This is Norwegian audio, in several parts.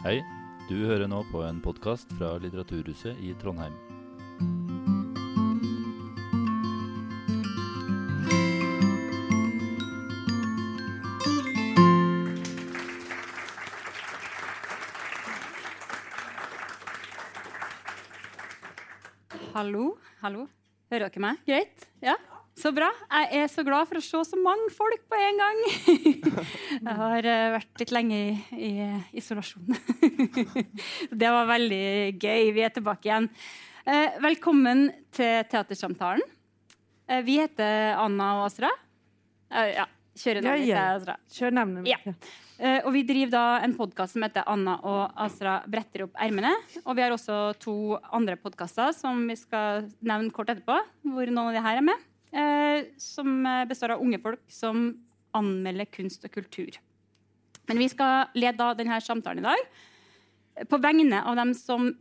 Hei, du hører nå på en podkast fra Litteraturhuset i Trondheim. Hallo, hallo. Hører dere meg? Greit? Ja? Så bra. Jeg er så glad for å se så mange folk på en gang. Jeg har eh, vært litt lenge i, i isolasjon. Det var veldig gøy. Vi er tilbake igjen. Eh, velkommen til Teatersamtalen. Eh, Vi heter Anna og Asra. Ja, kjører navnet ja, ja. Asra. Kjør navnet mitt. Ja. Og vi driver da en podkast som heter Anna og Asra bretter opp ermene. Og vi har også to andre podkaster som vi skal nevne kort etterpå, hvor noen av de her er med. Eh, som eh, består av unge folk som anmelder kunst og kultur. Men vi skal lede denne samtalen i dag på vegne av dem som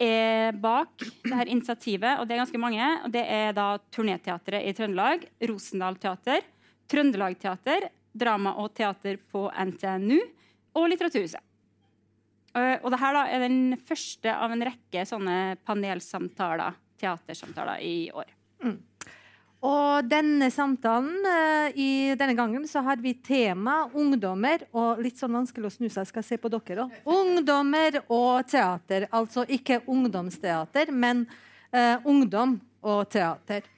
er bak det her initiativet, og det er ganske mange. og Det er da Turneteatret i Trøndelag, Rosendal Teater, Trøndelag Teater, drama og teater på NTNU og Litteraturhuset. Eh, Og dette da er den første av en rekke sånne panelsamtaler, teatersamtaler, i år. Og denne samtalen, eh, i denne gangen, så hadde vi tema ungdommer, og litt sånn vanskelig å snu seg, skal se på dere også. Ungdommer og teater. Altså ikke ungdomsteater, men uh, ungdom og teater.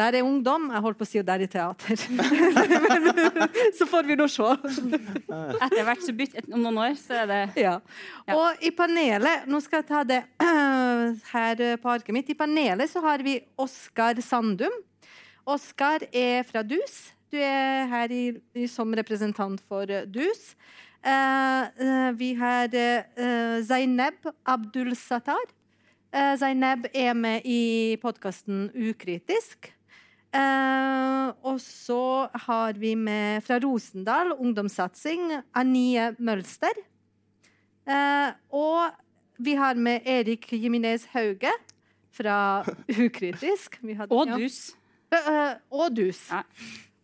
Der er ungdom. Jeg holdt på å si at der er teater. Så får vi nå se. Etter hvert, så bytt, om noen år, så er det Ja. Ja. Og i panelet Nå skal jeg ta det her på arket mitt. I panelet så har vi Oskar Sandum. Oskar er fra DUS. Du er her i, i, som representant for eh, DUS. Uh, vi har uh, Zaineb Abdul Satar. Eh, Zaineb er med i podkasten Ukritisk. Og så har vi med fra Rosendal ungdomssatsing Anie Mølster. Og vi har med Erik Jiminez Hauge fra Ukritisk. Og ja. dus. Eh, eh, og Dus.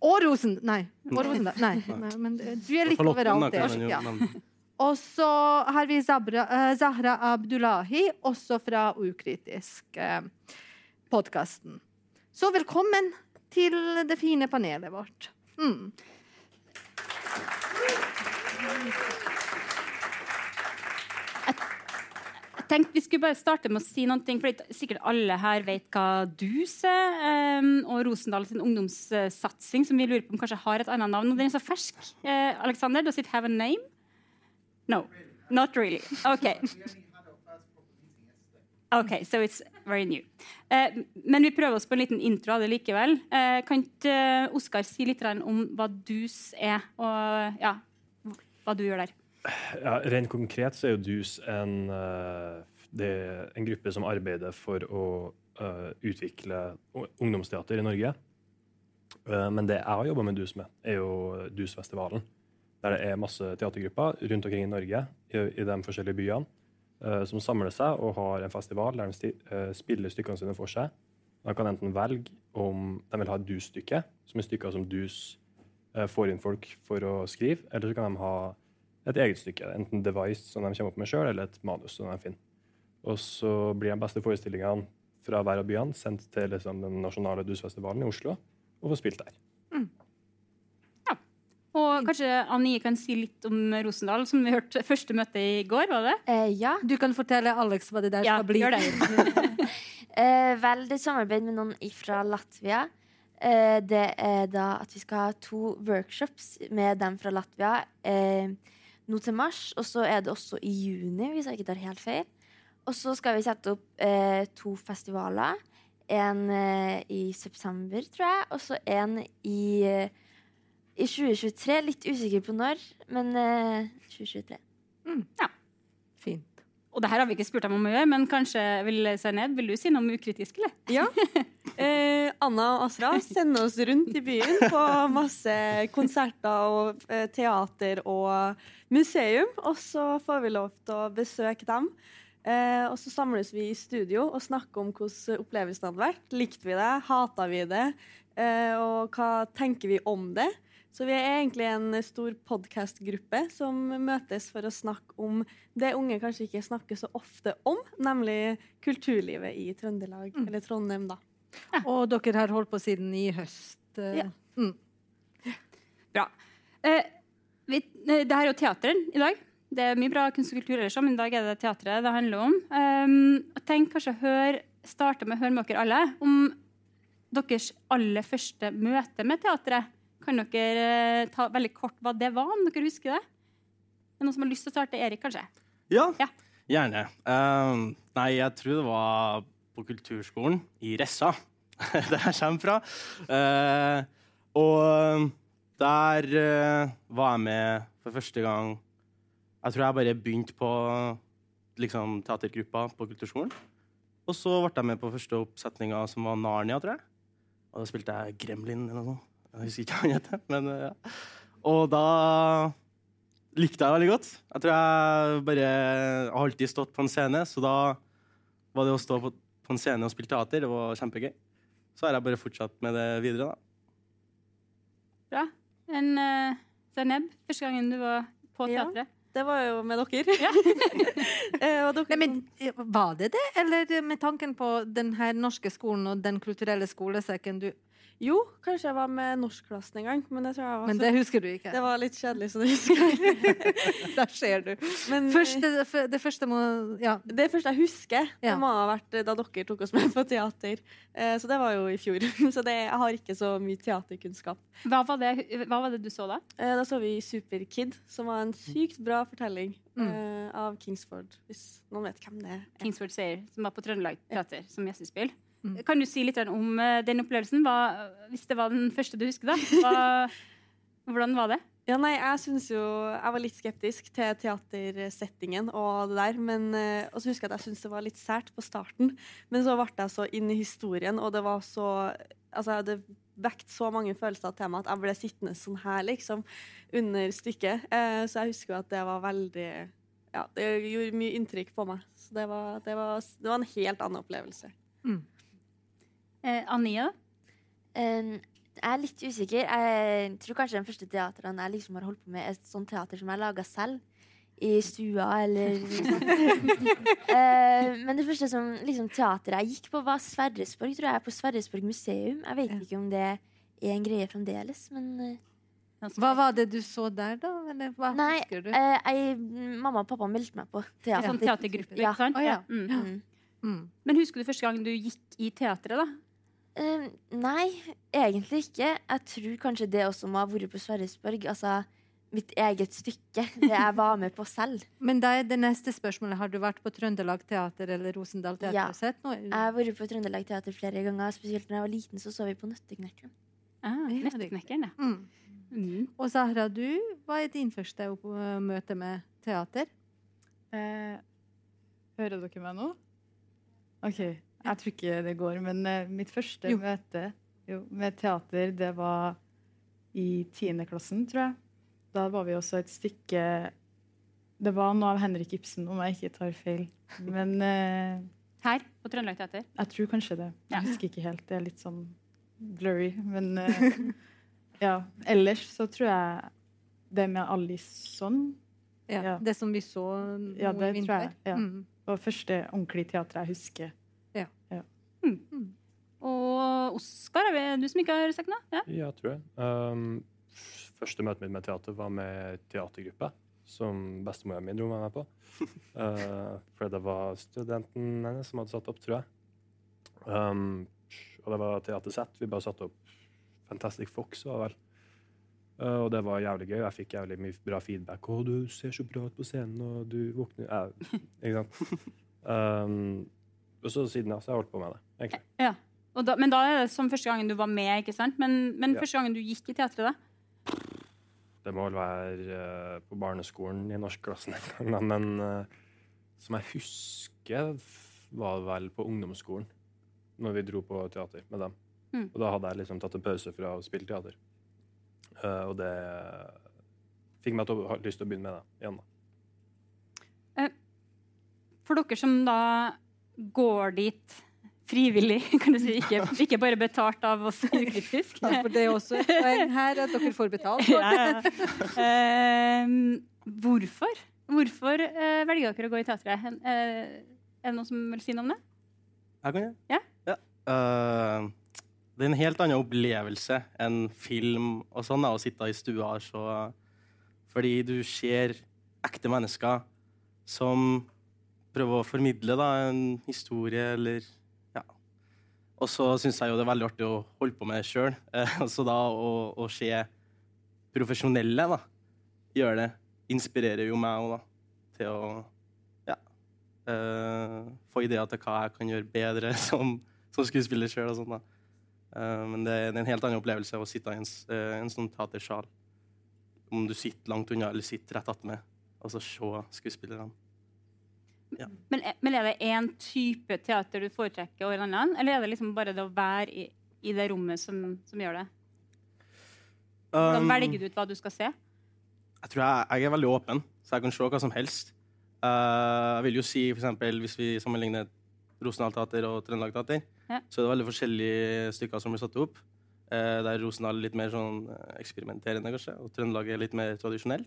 Og Rosen... Nei. Og rosen. Nei, nei, men eh, du er litt overalt der. Ja. Og så har vi Zabra, Zahra Abdullahi, også fra Ukritisk eh, podkasten. Så velkommen til det fine panelet vårt. Mm. Tenkte vi skulle bare starte med å si noen ting, for sikkert alle her vet hva DUS er, um, og Rosendal sin ungdomssatsing, som vi lurer på om kanskje har et annet navn. Og den er så fersk. Uh, Alexander, does it have a name? No. Not really. OK. OK, so it's very new. Uh, men vi prøver oss på en liten intro av det likevel. Uh, kan ikke Oskar si litt om hva DUS er, og ja, hva du gjør der? Ja, rent konkret så er jo DUS en, eh, en gruppe som arbeider for å uh, utvikle ungdomsteater i Norge. Uh, men det jeg har jobba med DUS med, er jo DUS-festivalen. Der det er masse teatergrupper rundt omkring i Norge, i, i de forskjellige byene, uh, som samler seg og har en festival der de spiller stykkene sine for seg. De kan enten velge om de vil ha DUS-stykke, som er stykker som DUS får inn folk for å skrive, eller så kan de ha et eget stykke. Enten device som de kommer opp med sjøl, eller et manus som de finner. Og så blir de beste forestillingene fra hver av byene sendt til liksom, den nasjonale DUS-festivalen i Oslo og får spilt der. Ja, Og kanskje Annie kan si litt om Rosendal, som vi hørte første møte i går, var det? Eh, ja. Du kan fortelle Alex hva det der Ja, skal bli. gjør det. Eh, vel, det er samarbeid med noen fra Latvia. Eh, det er da at vi skal ha to workshops med dem fra Latvia eh, nå til mars. Og så er det også i juni, hvis jeg ikke tar helt feil. Og så skal vi sette opp eh, to festivaler. En eh, i september, tror jeg, og så en i, eh, i 2023. Litt usikker på når, men eh, 2023. Fint. Og det her har vi ikke spurt dem om å gjøre, men kanskje vil Zaineb, vil du si noe om ukritisk, eller? Ja. Eh, Anna og Asra sender oss rundt i byen på masse konserter og eh, teater og museum. Og så får vi lov til å besøke dem. Eh, og så samles vi i studio og snakker om hvordan opplevelsen hadde vært. Likte vi det? Hata vi det? Eh, og hva tenker vi om det? Så vi er egentlig en stor podkastgruppe som møtes for å snakke om det unge kanskje ikke snakker så ofte om, nemlig kulturlivet i Trøndelag, Mm. eller Trondheim, da. Og dere har holdt på siden i høst. Ja. Mm. Bra. Eh, vi, eh, det her er jo teateren i dag. Det er mye bra kunst og kultur ellers, men i dag er det teatret det handler om. Um, tenk kanskje å starte med å høre med dere alle om deres aller første møte med teatret. Kan dere eh, ta veldig kort hva det var, om dere husker det? Er det noen som har lyst til å starte? Erik, kanskje? Ja, Ja. gjerne. Um, nei, jeg tror det var på kulturskolen i Ressa, der jeg kommer fra. Uh, og der uh, var jeg med for første gang Jeg tror jeg bare begynte på liksom, teatergruppa på kulturskolen. Og så ble jeg med på første oppsetninga, som var Narnia, tror jeg. Og da spilte jeg Gremlin eller noe. Jeg husker ikke hva han heter. Men, eh, ja. Og da likte jeg veldig godt. Jeg tror jeg bare har alltid stått på en scene, så da var det å stå på, på en scene og spille teater, det var kjempegøy. Så har jeg bare fortsatt med det videre, da. Bra. En uh, Zaineb, første gangen du var på teatret? Ja. Det var jo med dere. Ja. Eh, dere Nei, men eh, Var det det, eller med tanken på den her norske skolen og den kulturelle skolesekken du Jo, kanskje jeg var med norskklassen en gang, men det tror jeg var, Men det husker du ikke. det var litt kjedelig, så det husker jeg. Der ser du. Men, Første, det, første må Ja. Det første jeg husker, Ja. det må ha vært da dere tok oss med på teater. Eh, så det var jo i fjor. Så det, jeg har ikke så mye teaterkunnskap. Hva var det, hva var det du så da? Eh, da så vi Superkid, som var en sykt bra fortelling Mm. eh, av Kingsford. Hvis noen vet hvem det er. Kingsford Sayer, som var på Trøndelag Teater som gjestespill. Mm. Kan du si litt om eh, den opplevelsen? Hva, hvis det var den første du husker, da? Hva, hvordan var det? Ja, nei, jeg synes jo Jeg var litt skeptisk til teatersettingen og det der. Men, eh, og så husker jeg at jeg syntes det var litt sært på starten. Men så ble jeg så inn i historien, og det var så Altså, det vekt så mange følelser til meg at jeg ble sittende sånn her, liksom, under stykket. Eh, så jeg husker jo at det var veldig Ja, det gjorde mye inntrykk på meg. Så det var, det var, det var en helt annen opplevelse. Eh, Ania? Um, jeg er litt usikker. Jeg tror kanskje den første teateren jeg liksom har holdt på med, er et sånt teater som jeg laga selv. I stua, eller uh, Men det første som liksom, teateret jeg gikk på, var Sverresborg, tror jeg. På Sverresborg museum. Jeg vet Ja. ikke om det er en greie fremdeles, men uh, Hva var det du så der, da? Eller hva Nei, husker du? eh, jeg, mamma og pappa meldte meg på teater. Sånn teatergruppe, Ja. ikke sant? Oh, ja. Mm. Mm. Mm. Men husker du første gang du gikk i teatret, da? Eh, nei, egentlig ikke. Jeg tror kanskje det også må ha vært på Sverresborg. Altså mitt eget stykke. Det jeg var med på selv. Men da er det neste spørsmålet. Har du vært på Trøndelag Teater eller Rosendal Teater Ja. og sett noe? Jeg har vært på Trøndelag Teater flere ganger. Spesielt da jeg var liten, så så vi på Nøtteknekkeren. Ah, Ja, Nøtteknekkeren, ja. Mm. Mm. Og Sahra, du, hva er din første møte med teater? Eh, hører dere meg nå? OK. Jeg tror ikke det går, men uh, mitt første Jo. møte jo, med teater, det var i tiendeklassen, tror jeg. Da var vi også et stykke Det var noe av Henrik Ibsen, om jeg ikke tar feil. Men uh, Her på Trøndelag Teater. jeg tror kanskje det. Ja. Jeg husker ikke helt. Det er litt sånn blurry. Men uh, ja. Ellers så tror jeg det med Alison Ja, Ja. Det som vi så nå Ja, det i tror jeg, ja. Mm. var første ordentlige teater jeg husker. Og Oskar, er det du som ikke har sagt noe? Ja. Ja, tror jeg. Um, første møtet mitt med teater var med teatergruppe, som bestemora mi dro med meg på. Uh, for det var studenten hennes som hadde satt opp, tror jeg. Um, og det var teatersett. Vi bare satte opp Fantastic Fox, var vel. Uh, og det var jævlig gøy. Jeg fikk jævlig mye bra feedback. 'Å, du ser så bra ut på scenen, og du våkner ja, Ikke sant? Um, og så siden da så har jeg holdt på med det, egentlig. Ja. Og da, men da er det som første gangen du var med, ikke sant? Men, men Ja. første gangen du gikk i teatret, da? Det må vel være uh, på barneskolen i norskklassen en gang, men uh, som jeg husker, var vel på ungdomsskolen. Når vi dro på teater med dem. Mm. Og da hadde jeg liksom tatt en pause fra å spille teater. Uh, og det fikk meg til å ha lyst til å begynne med det igjen. da. For dere som da går dit frivillig, kan du si. Ikke, ikke bare betalt av oss ukritisk. Ja, for det er også et poeng her at dere får betalt Ja, ja. Eh, hvorfor? Hvorfor eh, velger dere å gå i teatret? Eh, er det noen som vil si noe om det? Jeg kan gjøre Ja. Uh, det er en helt annen opplevelse enn film og sånn, da, å sitte i stua Så. Fordi du ser ekte mennesker som prøver å formidle da, en historie eller. Og så syns jeg jo det er veldig artig å holde på med det sjøl. så da å, å se profesjonelle da, gjøre det, inspirerer jo meg òg, da, til å ja, uh, få ideer til hva jeg kan gjøre bedre som, som skuespiller sjøl. Uh. Eh, men det er, en helt annen opplevelse å sitte i en, eh, en sånn teatersal. Om du sitter langt unna eller sitter rett attmed, og så se skuespillerne. Men, men er det én type teater du foretrekker over en annen, eller er det liksom bare det å være i, i det rommet som, som gjør det? Da Um, velger du ut hva du skal se? Jeg tror jeg, jeg er veldig åpen, så jeg kan se hva som helst. Uh, jeg vil jo si, for eksempel, Hvis vi sammenligner Rosendal Teater og Trøndelag Teater, Ja. så er det veldig forskjellige stykker som blir satt opp. Uh, der Rosendal er litt mer sånn eh, eksperimenterende, kanskje, og Trøndelag er litt mer tradisjonelt.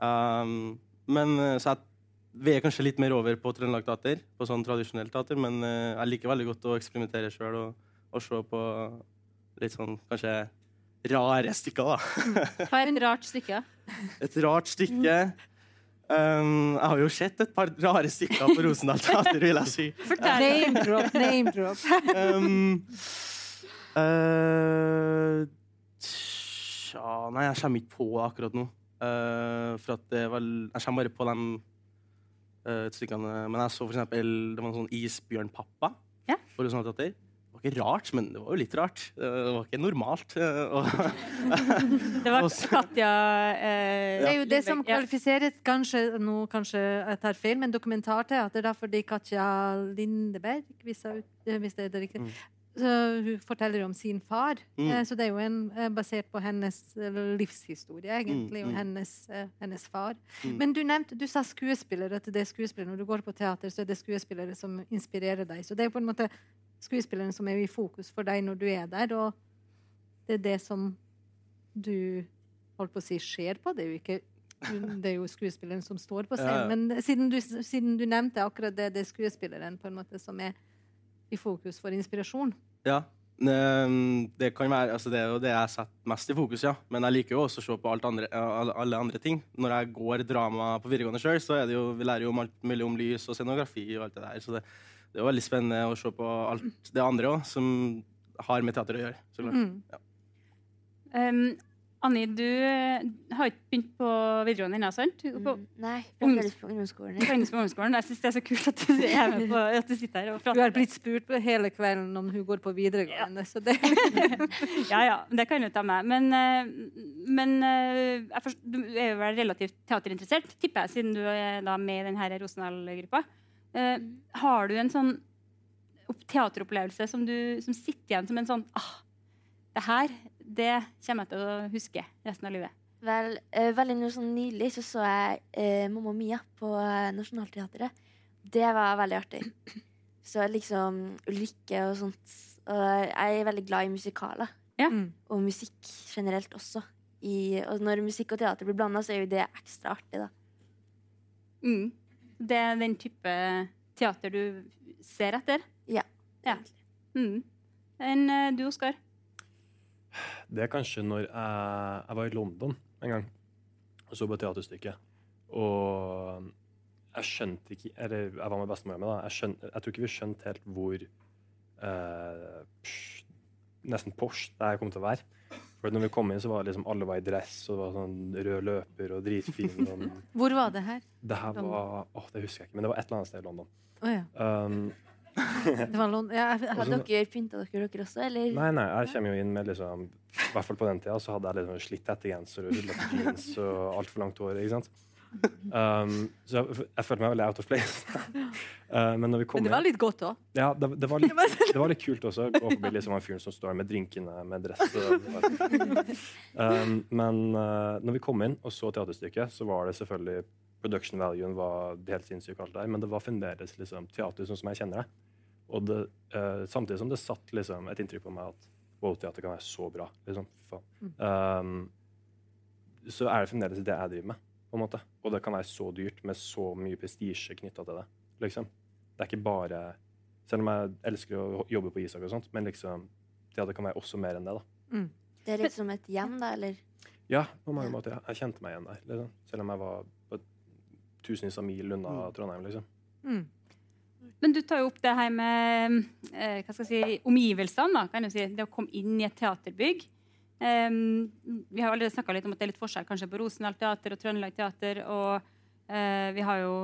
Um, men Så jeg veier kanskje litt mer over på Trøndelag Teater, på sånn tradisjonelt teater, men eh, jeg liker veldig godt å eksperimentere sjøl og, og se på litt sånn kanskje rare stykker, da. Hva er et rart stykke? Et rart stykke. Um, jeg har jo sett et par rare stykker på Rosendal Teater, vil jeg si. Fortell! Name drop, name drop. Um, uh, tja, nei, jeg kommer ikke på akkurat nå. Uh, for at det er vel Jeg kommer bare på de eh, stykkene. Men jeg så for eksempel Det var en sånn isbjørnpappa Ja. på Teater. Det var ikke rart, men det var jo litt rart. Eh, Det var ikke normalt. eh, Det var Katja eh, Det er jo det som kvalifiserer kanskje, nå kanskje jeg tar feil, men dokumentarteater, da, fordi Katja Lindeberg, hvis, jeg, hvis det er det riktig, Mm. Hun forteller om sin far. Mm. Eh, Så det er jo en, eh, basert på hennes eh, livshistorie, egentlig, Mm, og mm. hennes, hennes far. Mm. Men du nevnte, du sa skuespillere, at det er skuespillere. Når du går på teater, så er det skuespillere som inspirerer deg. Så det er på en måte skuespilleren som er i fokus for deg når du er der, og det er det som du holdt på å si skjer på. Det er jo ikke det er jo skuespilleren som står på scenen. Ja. Men siden du, siden du nevnte akkurat det, det er skuespilleren på en måte som er i fokus for inspirasjon. Ja. ehm, Det kan være, altså det er jo det jeg setter mest i fokus, ja. Men jeg liker jo også å se på andre, alle, andre ting. Når jeg går drama på videregående sjøl, så er det jo, vi lærer jo om alt mulig om lys og scenografi og alt det der. Så det, det er jo veldig spennende å se på alt det andre òg, som har med teater å gjøre. Så klart. Mm. Um, Anni, du eh, har ikke begynt på videregående ennå, sant? På Mm, nei, fremdeles på ungdomsskolen. på ungdomsskolen. Jeg syns det er så kult at du er med på at du sitter her og Du har blitt spurt på hele kvelden om hun går på videregående, så det Ja, ja, det kan du ta med. Men, eh, men eh, jeg forst- du er jo vel relativt teaterinteressert, tipper jeg, siden du er da med i denne Rosendal-gruppa. Eh, har du en sånn teateropplevelse som, du, som sitter igjen som en sånn ah, Det her det kommer jeg til å huske resten av livet. Vel, eh, veldig sånn nylig så så jeg eh, Mamma Mia på eh, Nationaltheatret. Det var veldig artig. Så liksom Ulrikke og sånt. Og jeg er veldig glad i musikaler. Ja. Mm. Og musikk generelt også. I, og når musikk og teater blir blanda, så er jo det ekstra artig, da. Mm. Det er den type teater du ser etter? Ja. Ja. Mm. Enn eh, du, Oskar? Det er kanskje når jeg, jeg var i London en gang og så på et teaterstykke. Og jeg skjønte ikke Eller jeg var med bestemora mi, da. Jeg, skjønte, jeg tror ikke vi skjønte helt hvor eh, psh, Nesten Porsche det her kom til å være. For når vi kom inn, så var liksom alle var i dress, og det var sånn rød løper og dritfin. Hvor var det her? det her var Åh, det husker jeg ikke, men det var et eller annet sted i London. Oh, ja. Um, Det var noen, ja, hadde dere pynta dere, dere også, eller? Nei, nei, jeg kommer jo inn med liksom I hvert fall på den tida så hadde jeg liksom slitt hettegenser og rullete jeans og altfor langt hår. ikke sant? Um, så jeg, jeg følte meg veldig out of place. Uh, men når vi kom Men det var litt godt òg. ja, det, det, var litt, det var litt kult også. Gå forbi liksom han fyren som står med drinkene med dress. Og, um, men uh, når vi kom inn og så teaterstykket, så var det selvfølgelig Production valuen var helt sinnssyk, alt der, men det var fremdeles liksom, teater sånn som jeg kjenner det. Og det, uh, samtidig som det satt liksom, et inntrykk på meg at wow, teater kan være så bra, liksom, faen. Um, så er det fremdeles det jeg driver med. på en måte. Og det kan være så dyrt med så mye prestisje knytta til det. liksom. Det er ikke bare Selv om jeg elsker å jobbe på Isak, og sånt, men liksom, teater kan være også mer enn det. da. Det er litt som et hjem, da, eller? Ja, på mange måter. Ja. Jeg kjente meg igjen der. Liksom. Selv om jeg var tusenvis av mil unna Trondheim. liksom. Mm. Men du tar jo opp det her med eh, hva skal jeg si, omgivelsene. da, kan du si. Det å komme inn i et teaterbygg. Um, vi har allerede snakka litt om at det er litt forskjell kanskje på Rosendal Teater og Trøndelag Teater. og uh, vi har jo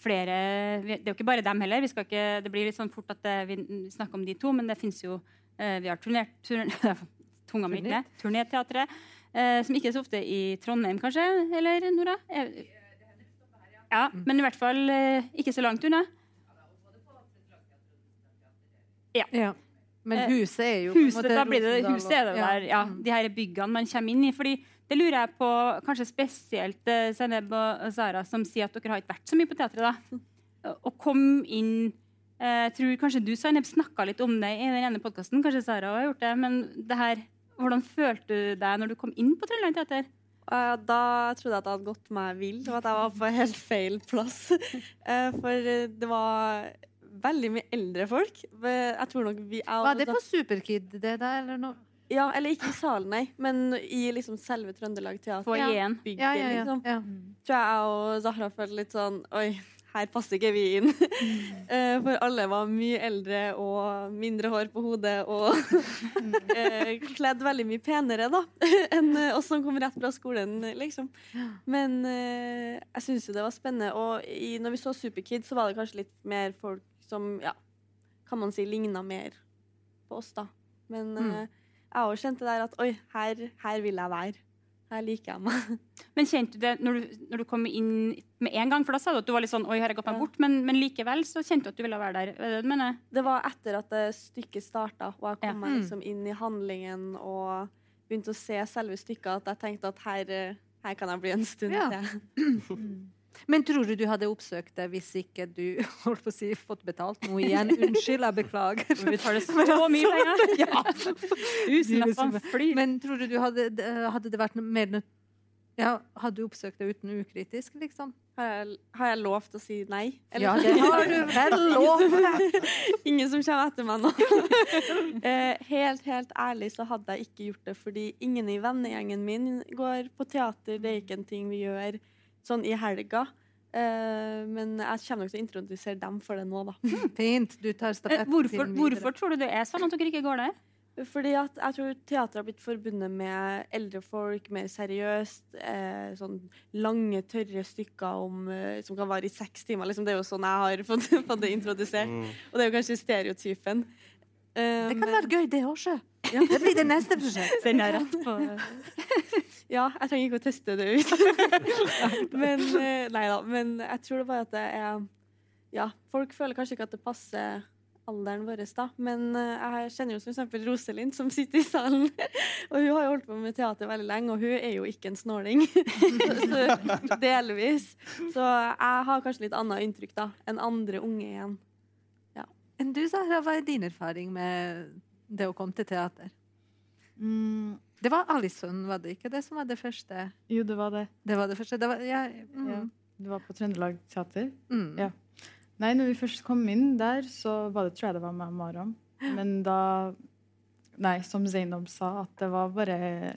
flere vi, Det er jo ikke bare dem heller. vi skal ikke, Det blir litt sånn fort at det, vi snakker om de to, men det fins jo uh, Vi har turner, turn, tunga mi Turnéteatret, eh, som ikke er så ofte i Trondheim, kanskje? Eller Nora? Eh, Ja, men i hvert fall eh, ikke så langt unna. Ja. Men Eh, huset er jo Huset, måte da blir det, Rosendal huset er det og- der, ja, de her byggene man kommer inn i. fordi det lurer jeg på, kanskje spesielt eh, Zaineb og Sara, som sier at dere har ikke vært så mye på teatret. da. Å komme inn eh, Jeg tror kanskje du Zaineb, snakka litt om det i den ene podkasten. Kanskje Sara har gjort det. Men det her, hvordan følte du deg når du kom inn på Trøndelag Teater? Eh, Da trodde jeg at jeg hadde gått meg vill, og at jeg var på helt feil plass. Eh, For eh, det var veldig mye eldre folk. Jeg tror nok vi er Var det på Superkid, det der, eller noe? Ja, eller ikke i salen, nei, men i liksom selve Trøndelag Teater. Foajeen. Bygget, Ja, ja, ja. liksom. ja. Tror jeg og Zahra følte litt sånn Oi, her passer ikke vi inn. Eh, For alle var mye eldre og mindre hår på hodet og eh, kledd veldig mye penere da enn eh, oss som kom rett fra skolen, liksom. Men jeg syns jo det var spennende. Og når vi så Superkid, så var det kanskje litt mer folk som ja, kan man si ligna mer på oss, da. Men mm. jeg òg kjente der at oi, her, her vil jeg være. Her liker jeg meg. Men kjente du det når du, når du kom inn med en gang? For da sa du at du var litt sånn Oi, har jeg gått meg Ja. bort? Men, men likevel så kjente du at du ville være der. Er det det var etter at stykket starta, og jeg kom Ja. meg liksom inn i handlingen og begynte å se selve stykket, at jeg tenkte at her, eh, her kan jeg bli en stund Ja. til. Men tror du du hadde oppsøkt det hvis ikke du holdt på å si, fått betalt noe igjen? Unnskyld, jeg beklager. Vi tar det så mye penger. Ja. Tusenlappene flyr. Men tror du du hadde, hadde det vært mer nødt ja, Hadde du oppsøkt det uten ukritisk, liksom? Har jeg, har jeg lov til å si nei? Ja, det har du vel lov! Ingen som kommer etter meg nå. eh, helt, helt ærlig så hadde jeg ikke gjort det, fordi ingen i vennegjengen min går på teater. Det er ikke en ting vi gjør sånn i helga. Uh, men jeg kommer nok til å introdusere dem for det nå, da. Fint. Du tar Eh, Hvorfor, hvorfor tror du det er sånn at dere ikke går der? Fordi at jeg tror teater har blitt forbundet med eldre folk, mer seriøst. Eh, sånn lange, tørre stykker om, eh, som kan vare i seks timer. Liksom, det er jo sånn jeg har fått, fått det introdusert. Mm. Og det er jo kanskje stereotypen. Eh, Det kan men- være gøy, det òg, sjø. Det blir det neste prosjekt. Den er rett på Ja, jeg trenger ikke å teste det ut. men eh, nei da. Men jeg tror det bare at det er Ja, folk føler kanskje ikke at det passer alderen vår, da. Men eh, jeg kjenner jo f.eks. Rosalind, som sitter i salen. og hun har jo holdt på med teater veldig lenge, og hun er jo ikke en snåling. så, så delvis. Så jeg har kanskje litt annet inntrykk da, enn andre unge igjen. Ja. Enn du, Sara, hva er din erfaring med det å komme til teater? Mm, Det var Alison, var det ikke det som var det første? jo, det var det. Det var det første. Det var, ja, mm, Ja. du var på Trøndelag Teater. mm. Ja. Nei, når vi først kom inn der, så var det, tror jeg det var meg og Maram. Men da Nei, som Zainab sa, at det var bare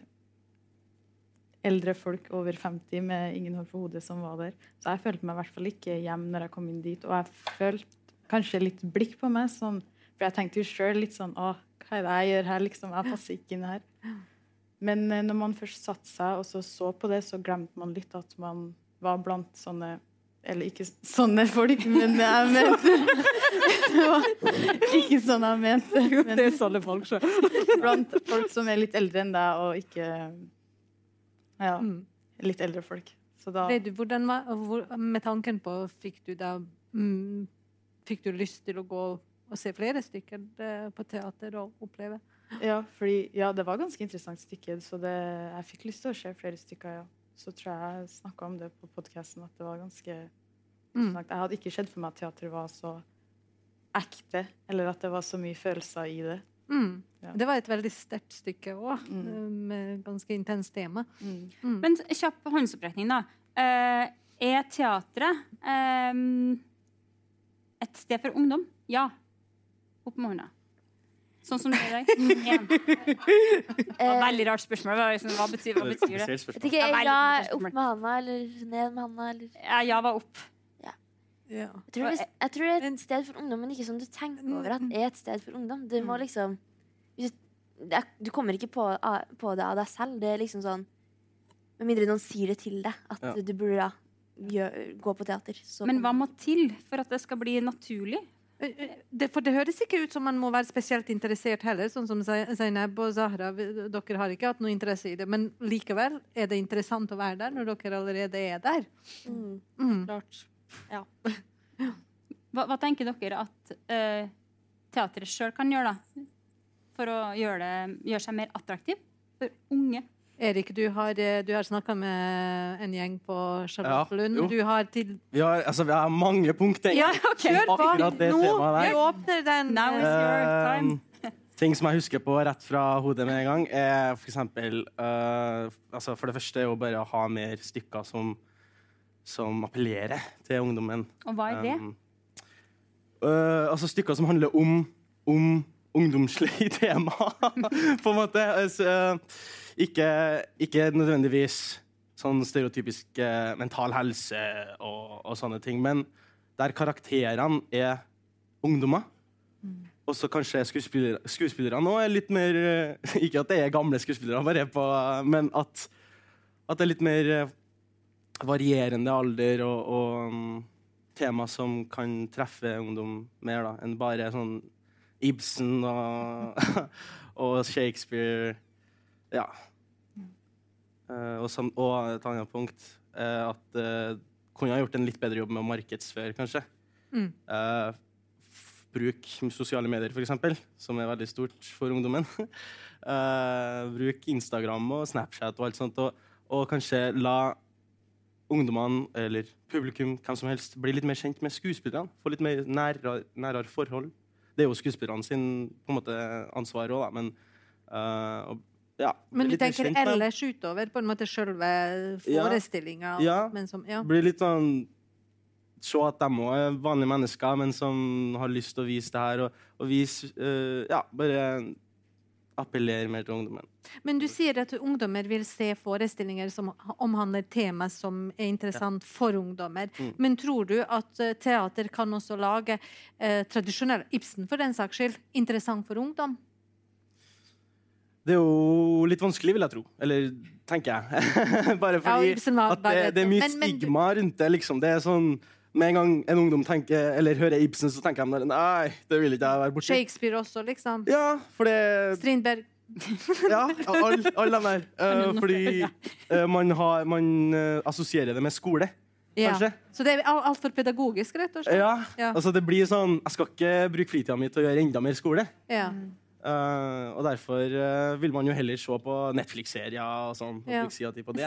eldre folk over 50 med ingen hår på hodet som var der. Så jeg følte meg i hvert fall ikke hjem når jeg kom inn dit. Og jeg følte kanskje litt blikk på meg, sånn, for jeg tenkte jo sjøl litt sånn Å, hva er det jeg gjør her, liksom? Jeg passer ikke inn her. Men eh, når man først satte seg og så, så på det, så glemte man litt at man var blant sånne Eller ikke sånne folk, men jeg mente Det var ikke sånn jeg mente. Men Det er sånne folk, sjøl. blant folk som er litt eldre enn deg, og ikke Ja, Mm. litt eldre folk. Så da du, hvordan var, hvor, med tanken på Fikk du da mm, Fikk du lyst til å gå og se flere stykker eh, på teater og oppleve? Ja, fordi, ja, det var ganske interessant stykke, så det, jeg fikk lyst til å se flere stykker, ja. Så tror jeg jeg snakka om det på podkasten, at det var ganske Mm. Jeg hadde ikke sett for meg at teater var så ekte, eller at det var så mye følelser i det. Mm. Ja. Det var et veldig sterkt stykke òg, Mm. med ganske intenst tema. Mm. Mm. Men kjapp håndsopprekning, da. Uh, er teatret eh, et sted for ungdom? Ja. Opp med hånda. Sånn som det gjør i dag. Veldig rart spørsmål. Var Liksom, hva, betyr, hva betyr det? Jeg vet spørsmål. ikke, Det er veldig ja, opp med handa eller ned med handa. Eller. Ja, ja var opp. Ja. Jeg, tror det, jeg tror det er et sted for ungdom, men ikke som du tenker over at det er et sted for ungdom. Du må liksom hvis, det er, Du kommer ikke på, på det av deg selv. Det er liksom sånn Med mindre noen sier det til deg, at du burde da gå på teater. Så Men hva må til for at det skal bli naturlig? Eh, Det, for det høres ikke ut som man må være spesielt interessert heller, sånn som Zainab og Zahra. Dere har ikke hatt noe interesse i det, men likevel er det interessant å være der når dere allerede er der. mm. Mm. Klart. Hva, hva tenker dere at uh, teatret sjøl kan gjøre da? For å gjøre, det, gjøre seg mer attraktiv for unge? Erik, du har, eh, du har snakka med en gjeng på Charlottenlund. Ja, du har til Vi har, altså, vi har mange punkter. Ja, kjør på! Nå temaet der. vi åpner den. Now is your time. Uh, ting som jeg husker på rett fra hodet med en gang, er for eksempel eh, altså For det første er jo bare å ha mer stykker som, som appellerer til ungdommen. Og hva er det? Um, uh, altså stykker som handler om, om ungdomslig tema, på en måte. Altså, ikke, ikke nødvendigvis sånn stereotypisk eh, mental helse og, og sånne ting, men der karakterene er ungdommer. Og så kanskje skuespillere, skuespillerne òg er litt mer eh, Ikke at det er gamle skuespillere, bare på, men at, at det er litt mer eh, varierende alder og, og mm, tema som kan treffe ungdom mer da, enn bare sånn Ibsen og, og Shakespeare. Ja. Eh, og, sam, og et annet punkt eh, at uh, kunne ha gjort en litt bedre jobb med å markedsføre, kanskje. Mm. Bruk sosiale medier, f.eks., som er veldig stort for ungdommen. Bruk Instagram og Snapchat og alt sånt, og, og kanskje la ungdommene, eller publikum, hvem som helst, bli litt mer kjent med skuespillerne. Få litt mer nærere, nærere forhold. Det er jo skuespillerne sin på en måte, ansvar òg, men og, ja, Men du tenker kjent ellers utover på en måte selve Ja. forestillinga? Ja. Men som, ja. Blir litt sånn Se at de òg er vanlige mennesker, men som har lyst til å vise det her. Og, og vise uh, Ja, bare appellere mer til ungdommen. Men du sier at ungdommer vil se forestillinger som omhandler tema som er interessant for ungdommer. Mm. Men tror du at eh, teater kan også lage eh, tradisjonell Ibsen for den saks skyld interessant for ungdom? Det er jo litt vanskelig, vil jeg tro. Eller tenker jeg. Bare Ja, fordi Ibsen at det, det er mye men- men stigma rundt det. liksom. Det er sånn Med en gang en ungdom tenker, eller hører Ibsen, så tenker de nei, det vil ikke jeg være borti. Shakespeare også, liksom? Ja, for det Strindberg? Ja, alle all de der. Uh, fordi uh, man, har, man uh, assosierer det med skole, Ja. kanskje. Så det er al- altfor pedagogisk, rett og slett? Ja, Ja. altså det blir sånn Jeg skal ikke bruke fritida mi til å gjøre enda mer skole. Ja. Eh, og derfor uh, vil man jo heller se på Netflix-serier og sånn. Ja.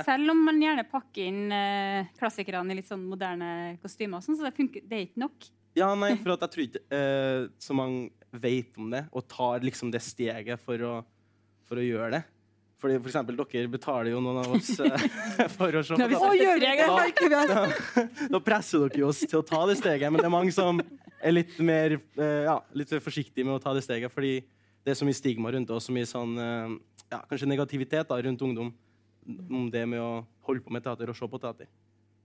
Selv om man gjerne pakker inn uh, klassikerne i litt sånn moderne kostymer, sånn, så det, funker, det er ikke nok. Ja, nei, for at jeg tror ikke så mange vet om det, og tar liksom det steget for å, for å gjøre det. Fordi for eksempel, dere betaler jo noen av oss for å se på det tre. Da presser dere jo oss til å ta det steget, men det er mange som er litt mer ja, litt forsiktige med å ta det steget, fordi det er så mye stigma rundt det, og så mye sånn eh, ja, kanskje negativitet da, rundt ungdom om det med å holde på med teater og se på teater.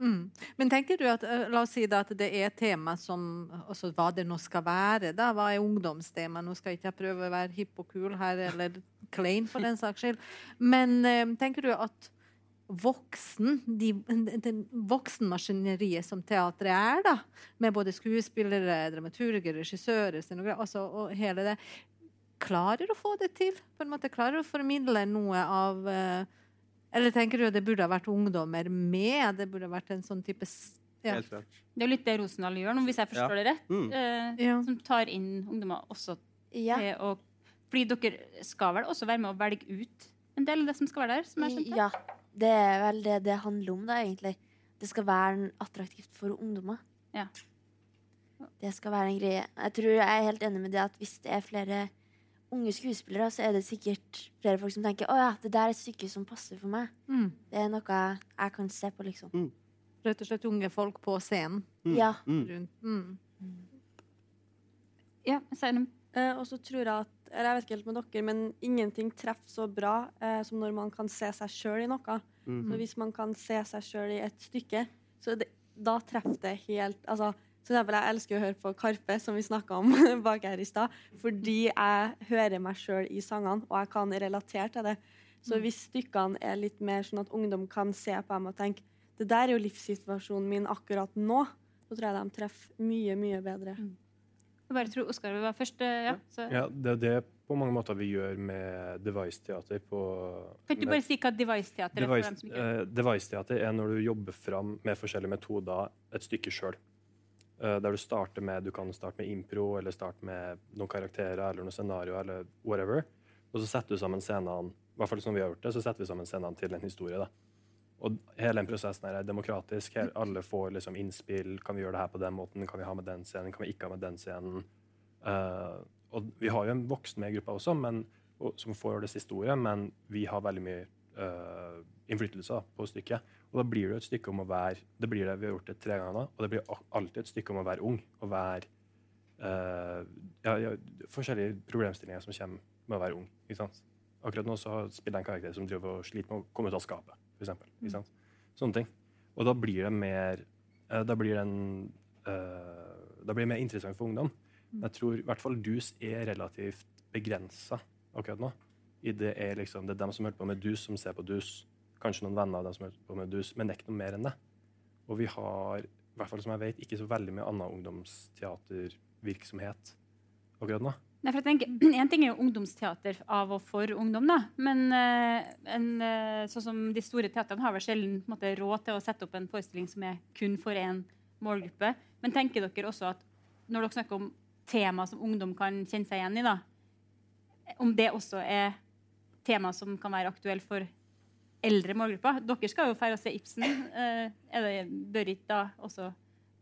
Mm. Men tenker du at, eh, La oss si da at det er tema som altså Hva det nå skal være. da, Hva er ungdomstema? Nå skal ikke jeg prøve å være hipp og kul her, eller klein for den saks skyld. Men eh, tenker du at voksen, de, den voksenmaskineriet som teatret er, da, med både skuespillere, dramaturger, regissører, scenografer altså, og hele det, klarer å få det til? På en måte Klarer å formidle noe av eh, Eller tenker du at det burde ha vært ungdommer med? Det burde ha vært en sånn type ja. Det er jo litt det Rosendal gjør nå, hvis jeg forstår det rett. Mm. eh, Ja. Som tar inn ungdommer også Ja. til å Fordi dere skal vel også være med å velge ut en del av det som skal være der? som jeg skjønte? ja. Det er vel det det handler om, da, egentlig. Det skal være attraktivt for ungdommer. det skal være en greie. Jeg tror jeg er helt enig med det at hvis det er flere unge skuespillere, så er det sikkert flere folk som tenker å ja, det der er et stykke som passer for meg. Mm. Det er noe jeg kan se på, liksom. Rett og slett unge folk på scenen. Mm. Ja. Mm. Rundt. Mm. Ja, Zainab. Eh, og så tror jeg at eller jeg vet ikke helt med dere, men ingenting treffer så bra eh, som når man kan se seg sjøl i noe. Mm. Så hvis man kan se seg sjøl i et stykke, så det, da treffer det helt altså, for eksempel, Jeg elsker å høre på Karpe, som vi snakka om bak her i stad, fordi jeg hører meg sjøl i sangene, og jeg kan relatere til det. Så hvis stykkene er litt mer sånn at ungdom kan se på dem og tenke det der er jo livssituasjonen min akkurat nå, så tror jeg de treffer mye, mye bedre. Jeg bare tror Oskar vil være først. eh, Ja. Så, Ja, det er det på mange måter vi gjør med Device-teater kan du bare si hva Device-teater er Device-teater eh, Device-teater er når du jobber fram med forskjellige metoder et stykke sjøl. Der du starter med Du kan starte med impro, eller starte med noen karakterer eller noen scenarioer eller whatever. Og så setter du sammen scenene i hvert fall som vi har gjort det, så setter vi sammen scenene til en historie. da. Og hele den prosessen her er demokratisk. Her, alle får liksom innspill. Kan vi gjøre det her på den måten? Kan vi ha med den scenen? Kan vi ikke ha med den scenen? Uh, og vi har jo en voksen med i gruppa også, men, og, som får siste ordet, men vi har veldig mye uh, innflytelse på stykket. Og da blir det et stykke om å være det blir det, Vi har gjort det tre ganger nå, og det blir alltid et stykke om å være ung. Å være uh, ja, ja, Forskjellige problemstillinger som kommer med å være ung. ikke sant? Akkurat nå så spiller jeg en karakter som driver og sliter med å komme ut av skapet. For eksempel, ikke sant? Sånne ting. Og da blir det mer uh, Da blir det en uh, Da blir det mer interessant for ungdom. Men jeg tror i hvert fall dus er relativt begrensa akkurat nå. I det er liksom, det er dem som holder på med dus, som ser på dus. Kanskje noen venner av dem som er på med dus, men det er ikke noe mer enn det. Og vi har, i hvert fall som jeg vet, ikke så veldig mye annen ungdomsteatervirksomhet akkurat nå. Nei, for jeg tenker, En ting er jo ungdomsteater av og for ungdom, da. Men eh, en, eh, sånn som de store teatrene har vel sjelden råd til å sette opp en forestilling som er kun for én målgruppe. Men tenker dere også at når dere snakker om tema som ungdom kan kjenne seg igjen i, da, om det også er tema som kan være aktuelle for eldre målgruppa. Dere skal jo feire og se Ibsen. Eh, er det, bør ikke da også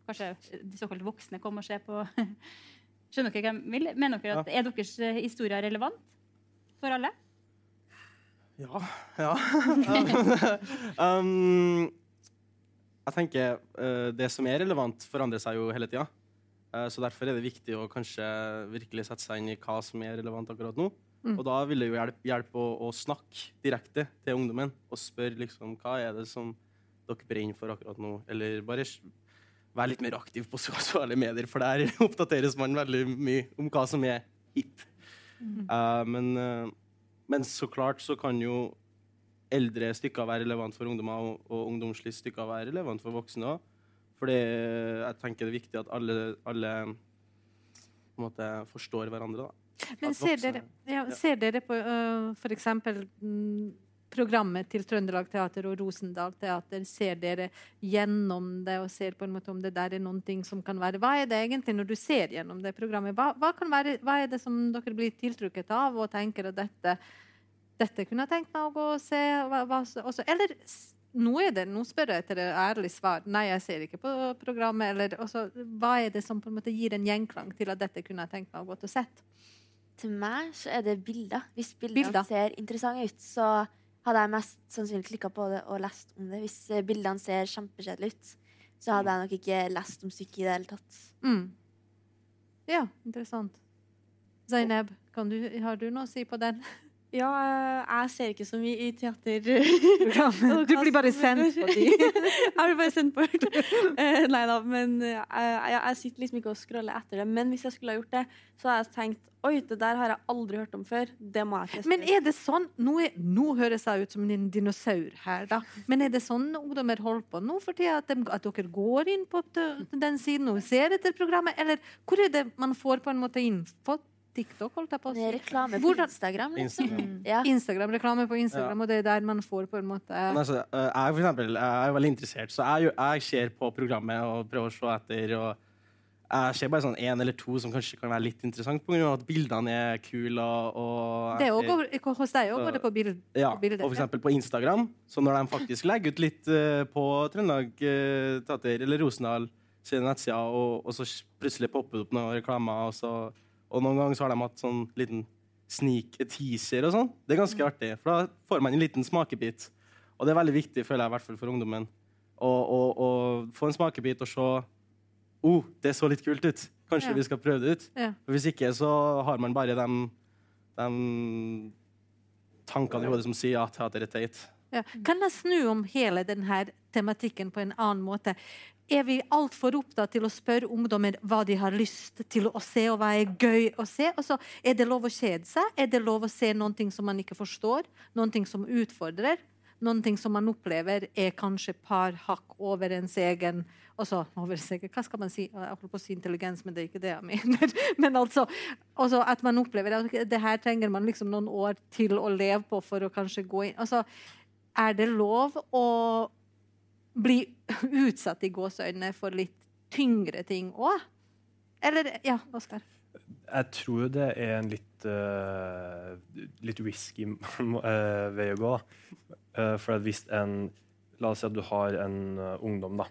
kanskje de såkalte voksne komme og se på Skjønner dere hva jeg vil? Mener dere at Er deres historie historier relevant for alle? Ja. ja. um, jeg tenker uh, det som er relevant, forandrer seg jo hele tida. så derfor er det viktig å kanskje virkelig sette seg inn i hva som er relevant akkurat nå. Mm. Og da vil det jo hjelpe, hjelpe å, å snakke direkte til ungdommen og spørre liksom, hva er det som dere brenner for akkurat nå. Eller bare være litt mer aktiv på sosiale medier, for der oppdateres man veldig mye om hva som er hip. Uh, men, uh, men så klart så kan jo eldre stykker være relevant for ungdommer, og, og ungdomslige stykker være relevant for voksne òg. For jeg tenker det er viktig at alle, alle på en måte forstår hverandre. da. Men ser dere, ja, ser dere på uh, f.eks. Mm, programmet til Trøndelag Teater og Rosendal Teater? Ser dere gjennom det og ser på en måte om det der er noen ting som kan være Hva er det egentlig når du ser gjennom det programmet? Hva, hva, kan være, hva er det som dere blir tiltrukket av og tenker at dette, dette kunne jeg tenkt meg å gå og se? Hva, også, eller nå, det, nå spør jeg etter et ærlig svar. Nei, jeg ser ikke på programmet. Eller, også, hva er det som på en måte gir en gjenklang til at dette kunne jeg tenkt meg å gå og sett? Til meg så er det bilder. Hvis bildene Bilder. ser interessante ut, så hadde jeg mest sannsynlig klikka på det og lest om det. Hvis eh, bildene ser kjempekjedelige ut, så hadde jeg nok ikke lest om stykket i det hele tatt. Mm. Ja, interessant. Zainab, kan du, har du noe å si på den? Ja, eh, jeg ser ikke så mye i teater. Du blir bare sendt på de. jeg blir bare sendt bort. Eh, nei da, men eh, jeg, jeg sitter liksom ikke og scroller etter det. Men hvis jeg skulle ha gjort det, så har jeg tenkt oi, det der har jeg aldri hørt om før. Det må jeg teste. Men er det sånn Nå, er, nå høres jeg ut som en dinosaur her, da. Men er det sånn ungdommer holder på nå for tida? At, de- at dere går inn på den siden og ser etter programmet? Eller hvor er det man får på en måte info? TikTok, holdt jeg på å si. reklame på Hvordan- Instagram. Liksom. Instagram. Ja. Instagram-reklame på Instagram, og det er der man får på en måte Men altså, eh, jeg, for eksempel, jeg er veldig interessert, så jeg, jeg ser på programmet og prøver å se etter. og jeg ser bare sånn én eller to som kanskje kan være litt interessant, pga. at bildene er kule. Og, og Det er også, hos deg òg går det på bild, ja, på bilder. og eksempel på Instagram. Så når de faktisk legger ut litt eh, på Trøndelag eh, Teater eller Rosendal sine nettsider, og, og så plutselig popper det opp noen reklamer. Og, så, og noen ganger så har de hatt sånn liten sneak teaser og sånn. Det er ganske artig, for da får man en liten smakebit. Og det er veldig viktig, føler jeg, i hvert fall for ungdommen, å, å, å få en smakebit og se oh, det så litt kult ut. Kanskje Ja. vi skal prøve det ut. Ja. For Hvis ikke så har man bare de, tankene i hodet som sier at teater er teit. Ja. Kan jeg snu om hele denne tematikken på en annen måte? Er vi altfor opptatt til å spørre ungdommer hva de har lyst til å se, og hva er gøy å se? Altså, er det lov å kjede seg? Er det lov å se noe som man ikke forstår? Noe som utfordrer? Noe som man opplever er kanskje par hakk over ens egen også, over seg, Hva skal man si? Jeg holdt på å si intelligens, men det er ikke det jeg mener. Men altså at man opplever at det her trenger man liksom noen år til å leve på for å kanskje gå inn altså, er det lov å bli utsatt i gåseøynene for litt tyngre ting òg? Eller Ja, Oskar. Jeg tror det er en litt, uh, litt risky eh, vei å gå. Eh, for hvis en La oss si at du har en ungdom da,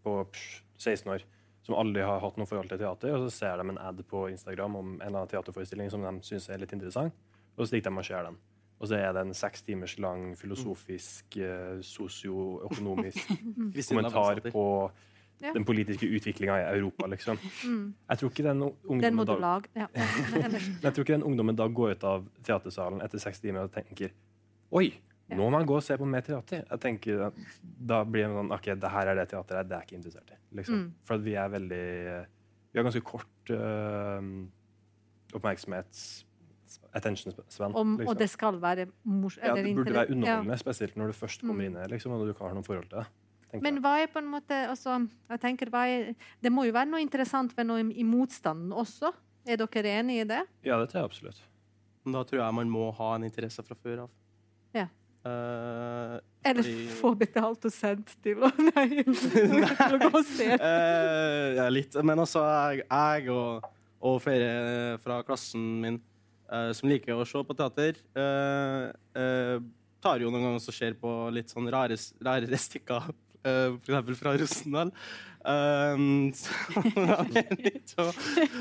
på psh, 16 år som aldri har hatt noe forhold til teater, og så ser de en ad på Instagram om en eller annen teaterforestilling som de syns er litt interessant, og så stikker de og ser den. Og så er det en seks timers lang filosofisk, eh, sosioøkonomisk kommentar på Ja. den politiske utviklinga i Europa, liksom. Jeg tror ikke den Den ungdommen må du da lage. Ja. Men ellers- men jeg tror ikke den ungdommen da går ut av teatersalen etter seks timer og tenker Oi, nå må jeg gå og se på mer teater. Jeg tenker Da blir det sånn OK, det her er det teateret det er ikke interessert i. Liksom. Mm. For vi er veldig Vi har ganske kort uh, oppmerksomhets attention span. Om, liksom. og det skal være morsomt. ja, det burde være underholdende, Ja. spesielt når du først kommer Mm. inn her, liksom, og du ikke har noe forhold til det. Men hva er på en måte altså, jeg tenker, hva er, Det må jo være noe interessant ved noe i, motstanden også. Er dere enig i det? Ja, det tror jeg absolutt. Men da tror jeg man må ha en interesse fra før av. Ja. Uh, Eller Fordi- få betalt og sendt til Nei, og se. Eh, ja, litt. Men altså, jeg, jeg og, og flere fra klassen min som liker å se på teater, eh, eh, tar jo noen ganger og ser på litt sånn rare, rare stykker, uh, f.eks. fra Rosendal. Um, så, ja,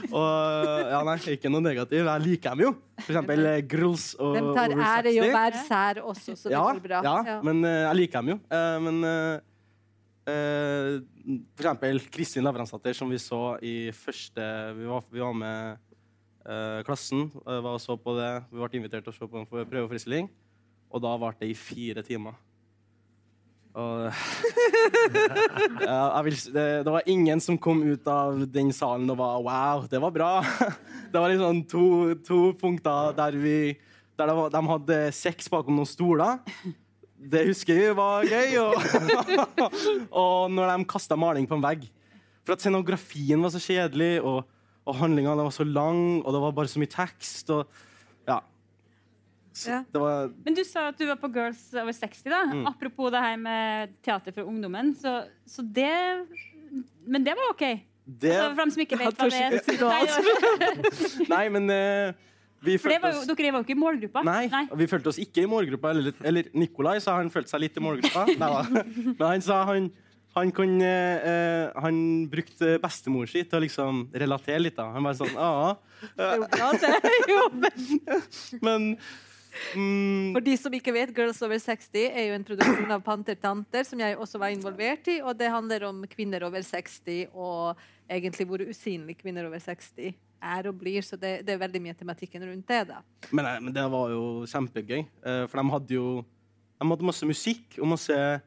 og ja, nei, ikke noe negativ. Jeg liker dem jo. Eh, Grills og De tar ære i å være sær også, så det ja, går bra. Ja, men uh, jeg liker dem jo. Uh, men uh, eh, for eksempel Kristin Lavransdatter, som vi så i første Vi var, vi var med eh, klassen eh, var og så på det. Vi ble invitert til å se på en for- prøveforestilling, og da varte det i fire timer. Og ja, vil, det, det var ingen som kom ut av den salen og var Wow, det var bra. Det var liksom to, to punkter der vi der var, De hadde sex bakom noen stoler. Det husker vi var gøy. Og, og når de kasta maling på en vegg. For at scenografien var så kjedelig, og, og handlingene var så lang, og det var bare så mye tekst. Og, ja. Så Ja. Det var Men du sa at du var på Girls over 60, da. Mm. Apropos det her med teater for ungdommen. Så, så det Men det var OK. det, Altså, for dem som ikke vet hva det er. Nei, Nei, men uh... vi følte jo, oss dere var jo ikke i målgruppa. Nei, vi følte oss ikke i målgruppa. Eller, eller Nikolai sa han følte seg litt i målgruppa. Neida. Men han sa han, han, kan, eh, han brukte bestemor si til å liksom relatere litt. da. Han var sånn Ja. Ja, det er jo Men mm, For de som ikke vet, Girls Over 60 er jo en produksjon av Panter Tanter, som jeg også var involvert i. Og det handler om kvinner over 60, og egentlig hvor usynlige kvinner over 60 er og blir. Så det, det er veldig mye tematikken rundt det. da. men, men det var jo kjempegøy. Eh, for de hadde jo de hadde masse musikk og masse eh,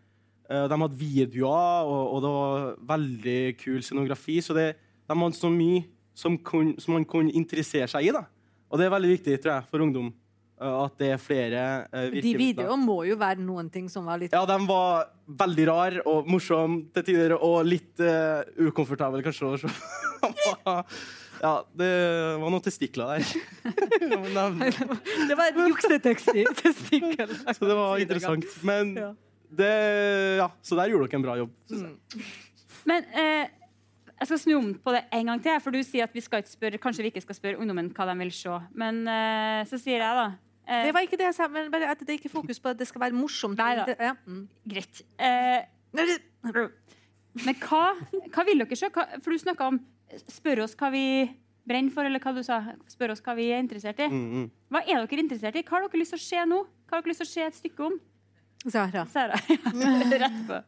De hadde videoer, og, og det var veldig kul scenografi. Så det, de hadde så mye som, kun, som man kunne interessere seg i. da. Og det er veldig viktig tror jeg, for ungdom. eh, at det er flere eh, De videoene må jo være noen ting som var litt Ja, de var veldig rar og morsom til tider, og litt uh, ukomfortable kanskje. å se ja, det var noen testikler der. De, Det var en juksetestikkel. så det var interessant. Men Ja. Det Ja, så der gjorde dere en bra jobb. synes. Men eh, jeg skal snu om på det en gang til. For du sier at vi skal ikke spørre, kanskje vi ikke skal spørre ungdommen hva de vil se. Men eh, så sier jeg, da eh, Det var ikke det jeg sa, men bare at det er ikke fokus på at det skal være morsomt. Nei da. Det- Ja. Mm. Greit. Eh, Men hva, hva vil dere se? Hva, for du snakka om Spør oss hva vi brenner for, eller hva du sa. Spør oss hva vi er interessert i. Mm, mm. Hva er dere interessert i? Hva har dere lyst til å se nå? Hva har dere lyst til å se et stykke om? Zahra. Sara. Rett på.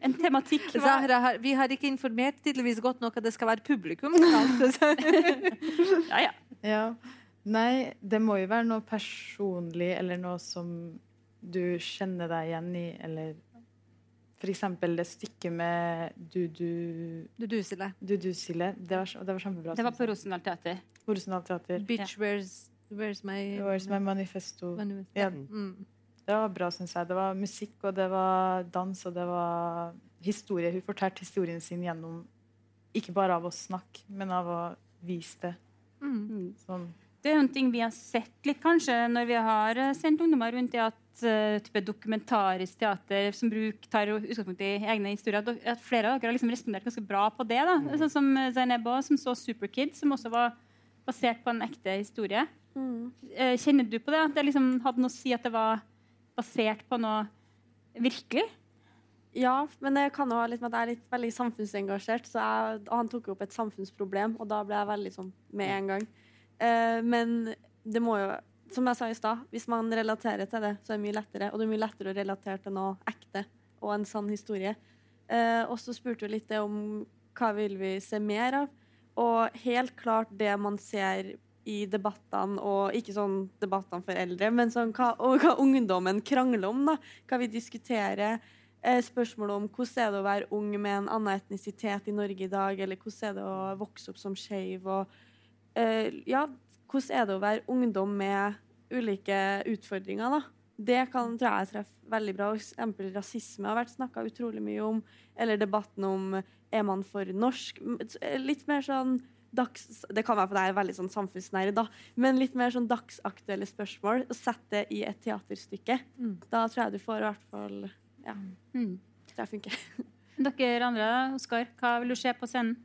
En tematikk. var... Har, vi har ikke informert tydeligvis godt nok at det skal være publikum. Altså, Ja, ja. Ja. Nei, det må jo være noe personlig eller noe som du kjenner deg igjen i, eller eksempel det stykket med Dudu Dudusile. Dudusile. Det var, det var kjempebra. Det var på. Rosendal Teater. Rosendal Teater. Bitch, where's, where's my Where's my manifesto? manifesto. Ja, Mm. Det var bra, syns jeg. Det var musikk, og det var dans, og det var historie. Hun fortalte historien sin gjennom ikke bare av å snakke, men av å vise det. Mm. Sånn. Det er jo en ting vi har sett litt kanskje når vi har eh, sendt ungdommer rundt i at eh, type dokumentarisk teater som bruk, tar utgangspunkt i egne historier. At, at flere av dere har liksom respondert ganske bra på det. da. Sånn som Zainebo, Zainab som så Superkid, som også var basert på en ekte historie. Mm. Eh, Kjenner du på det? At det liksom hadde noe å si at det var basert på noe virkelig? Ja, men det kan jo ha at jeg er litt veldig samfunnsengasjert. Så jeg, han tok opp et samfunnsproblem, og da ble jeg veldig sånn med en gang. Eh, men det må jo, som jeg sa i stad, hvis man relaterer til det, så er det mye lettere. Og det er mye lettere å relatere til noe ekte og en sann historie. Eh, og så spurte du litt om hva vil vi se mer av. Og helt klart det man ser i debattene, og ikke sånn debattene for eldre, men sånn hva, hva ungdommen krangler om, da. Hva vi diskuterer. Eh, spørsmålet om hvordan er det å være ung med en annen etnisitet i Norge i dag, eller hvordan er det å vokse opp som skeiv, og eh, ja, hvordan er det å være ungdom med ulike utfordringer, da. Det kan, tror jeg treffer veldig bra. Eksempel rasisme har vært snakka utrolig mye om. Eller debatten om er man for norsk? Litt mer sånn dags... Det kan være fordi jeg er veldig sånn samfunnsnær, da. Men litt mer sånn dagsaktuelle spørsmål. Og sette det i et teaterstykke. Mm. Da tror jeg du får i hvert fall Ja, Mm. Det funker. Dere andre, Oskar, hva vil du se på scenen?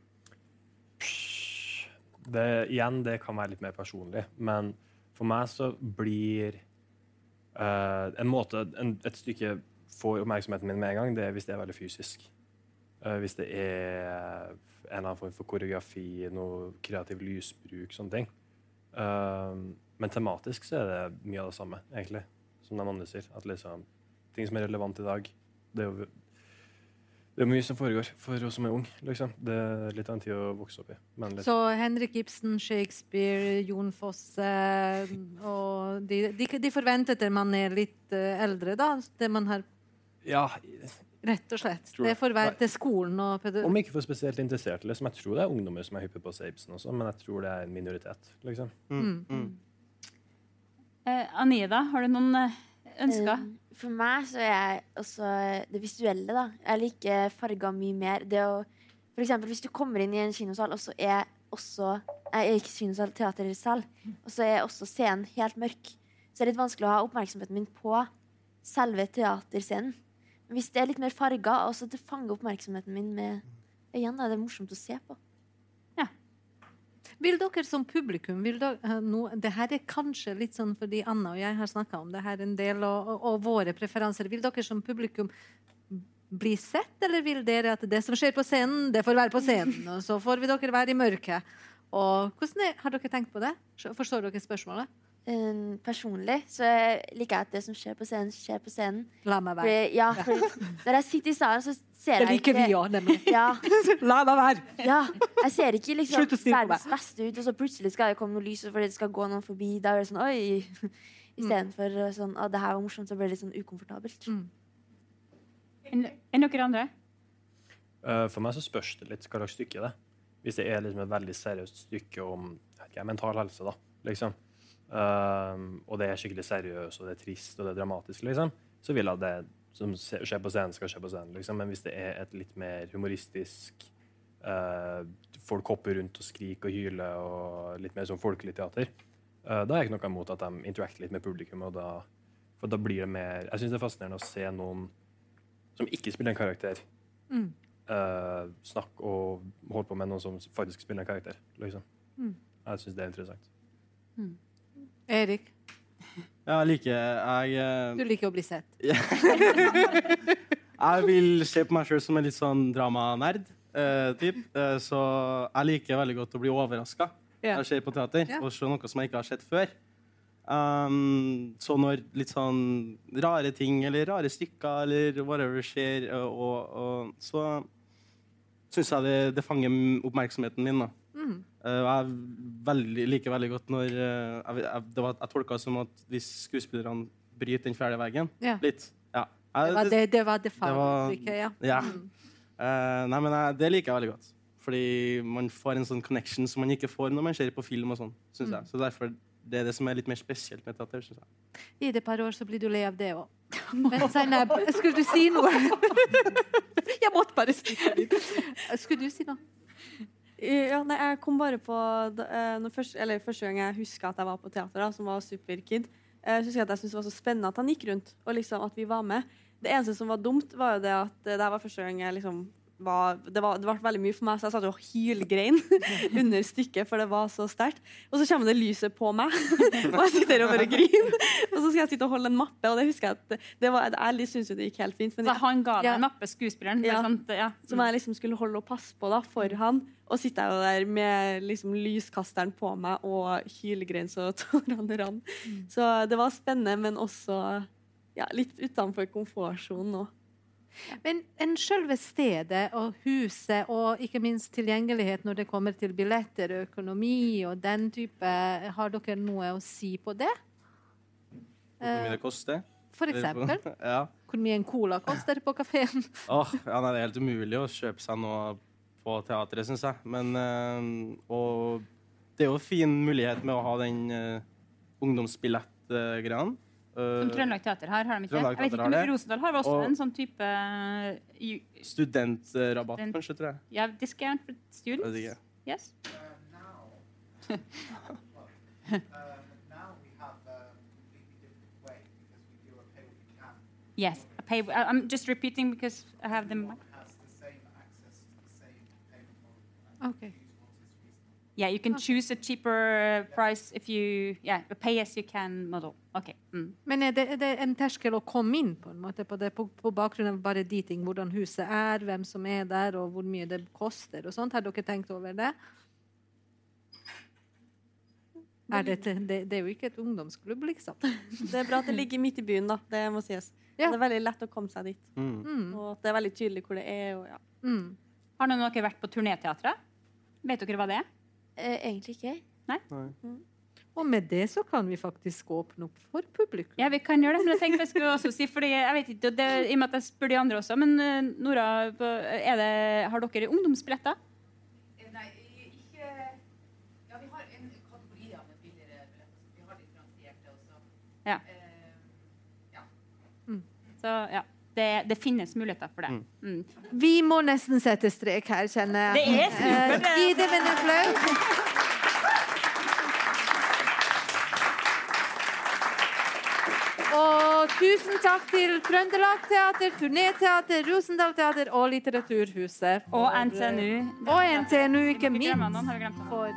Det, igjen, det kan være litt mer personlig, men for meg så blir uh, en måte en, et stykke får oppmerksomheten min med en gang, det er hvis det er veldig fysisk. Eh, hvis det er en eller annen form for koreografi, noe kreativ lysbruk, sånne ting. Eh, men tematisk så er det mye av det samme, egentlig, som de andre sier. At liksom, ting som er relevant i dag, det er jo det er mye som foregår for oss som er unge. Liksom. Det er litt av en tid å vokse opp i. Men litt Så Henrik Ibsen, Shakespeare, Jon Fosse og de, de, de forventer at man er litt eh, eldre, da. Det man har Ja, Rett og slett. Tror Det får være til skolen og pedagog... om ikke for spesielt interesserte. Liksom. Jeg tror det er ungdommer som er hyppige på å se Ibsen også, men jeg tror det er en minoritet. Liksom. Mm, mm. Eh, Anida. Har du noen eh, ønsker? Um, For meg så er jeg også det visuelle, da. Jeg liker farger mye mer. Det å For eksempel hvis du kommer inn i en kinosal, og så er også Jeg er ikke kinosal, teatersal. Og så er også scenen helt mørk. Så det er det litt vanskelig å ha oppmerksomheten min på selve teaterscenen. Hvis det er litt mer farger, og så fanger oppmerksomheten min med Igjen da er det morsomt å se på. Ja. Vil dere som publikum vil dere, no, Det her er kanskje litt sånn fordi Anna og jeg har snakka om det her en del, og, og, og våre preferanser. Vil dere som publikum bli sett, eller vil dere at det som skjer på scenen, det får være på scenen, og så får vi dere være i mørket? Og hvordan er, Har dere tenkt på det? Forstår dere spørsmålet? Um, personlig så liker jeg at det som skjer på scenen, skjer på scenen. La meg være. Fordi, ja, fordi når jeg sitter i salen, så ser Det jeg liker vi ikke òg, nemlig. ja, La meg være! ja, jeg ser ikke liksom verdens beste ut, og så plutselig skal det komme noe lys, og fordi det skal gå noen forbi. Da er det sånn oi. Istedenfor uh, sånn å, det her var morsomt, så blir det litt sånn ukomfortabelt. Mm. Enn en dere andre? Uh, for meg så spørs det litt hva slags stykke det er. Hvis det er liksom et veldig seriøst stykke om jeg vet ikke, mental helse, da, liksom. Um, og det er skikkelig seriøst, og det er trist og det er dramatisk, liksom, så vil jeg at det som skjer på scenen, skal skje på scenen. Liksom. Men hvis det er et litt mer humoristisk uh, Folk hopper rundt og skriker og hyler, og litt mer sånn folkelig teater, uh, da har jeg ikke noe imot at de interacter litt med publikum. Og da, for da blir det mer Jeg syns det er fascinerende å se noen som ikke spiller en karakter, Mm. uh, snakke og holde på med noen som faktisk spiller en karakter. Liksom. Mm. Jeg syns det er interessant. Erik, Ja, jeg liker Jeg, eh, du liker å bli sett. jeg Jeg vil se på meg sjøl som en litt sånn dramanerd. eh, typ. Eh, så jeg liker veldig godt å bli overraska Ja. når jeg ser på teater, Ja. og se noe som jeg ikke har sett før. Um, så når litt sånn rare ting eller rare stykker eller whatever skjer, eh, og, og så syns jeg det, det fanger oppmerksomheten min. da. Eh, jeg veldig, liker veldig godt når eh, jeg, jeg, det var, jeg tolka det som at hvis skuespillerne bryter den fjerde veggen Ja. litt ja. Det var det, det, var det var- faguttrykket, ja. Ja. Mm. Eh, nei, men jeg, det liker jeg veldig godt. Fordi man får en sånn connection som man ikke får når man ser på film. og sånn, synes Mm. jeg. Så derfor det er det som er litt mer spesielt med teater. Synes jeg. I et par år så blir du lei av det òg. Men Zainab, skulle du si noe? Jeg måtte bare stikke litt. Skulle du si noe? Ja, nei, jeg kom bare på eh, første, eller første gang jeg huska at jeg var på teater, som var Superkid. eh, husker jeg jeg syntes det var så spennende at han gikk rundt, og liksom at vi var med. Det eneste som var dumt, var jo det at eh, det var første gang jeg liksom var, det, var, det ble veldig mye for meg, så jeg satt og hylgrein under stykket, for det var så sterkt. Og så kommer det lyset på meg, og jeg sitter og bare griner. Og så skal jeg sitte og holde en mappe, og det husker jeg at det var, jeg syns jo det gikk helt fint. Men Så han ga deg Ja. en mappe, skuespilleren. Ja. Ja. Sånn, ja. som jeg liksom skulle holde og passe på da, for han. Og sitter jeg jo der med liksom lyskasteren på meg og hylgrein så tårene rant. Så det var spennende, men også ja, litt utenfor komfortsonen òg. Men en selve stedet og huset, og ikke minst tilgjengelighet når det kommer til billetter, økonomi og den type Har dere noe å si på det? Hvor mye det koster. For eksempel? ja. Hvor mye en cola koster på kafeen? Åh, ja, nei, det er helt umulig å kjøpe seg noe på teatret, syns jeg. Men, eh, og det er jo en fin mulighet med å ha den uh, ungdomsbillettgreia. Som Trøndelag Teater har, har de ikke? Jeg vet ikke, om. Rosendal har også Og- en sånn type uh, Studentrabatt, student. kanskje, tror jeg. ja, discount for Jeg vet students. ikke. Yes. Yes. I pay, I'm just repeating because I have them. Okay. Yeah, you can choose a cheaper price if you yeah, pay as you can model. Okay. Mm. Men er det, er det en terskel å komme inn på en måte på, det, på, på bakgrunn av bare de ting, hvordan huset er, hvem som er der, og hvor mye det koster og sånt? Har dere tenkt over det? Er det, det, det er jo ikke et ungdomsklubb, liksom. Det er bra at det ligger midt i byen, da. Det må sies. Ja. Det er veldig lett å komme seg dit. Mm. Mm. Og det er veldig tydelig hvor det er. Og, ja. Mm. Har noen av dere vært på turnéteatret? Vet dere hva det er? Eh, egentlig ikke. Og med det så kan vi faktisk åpne opp for publikum. Ja, vi kan gjøre det. Men jeg tenkte jeg skulle også si, fordi jeg vet ikke, det, I og med at jeg spør de andre også, men eh, Nora, er det, har dere ungdomsbilletter? Nei, ikke Ja, vi har en kategori av med billigere billetter. Vi har differensierte også. Ja. Eh, Så ja, det, det finnes muligheter for det. Mm. Vi må nesten sette strek her, kjenner jeg. Det er supert. Eh, Gi dem en applaus. Og tusen takk til Trøndelag Teater, Turnéteater, Rosendal Teater og Litteraturhuset. Og NTNU. Og NTNU, ikke minst. For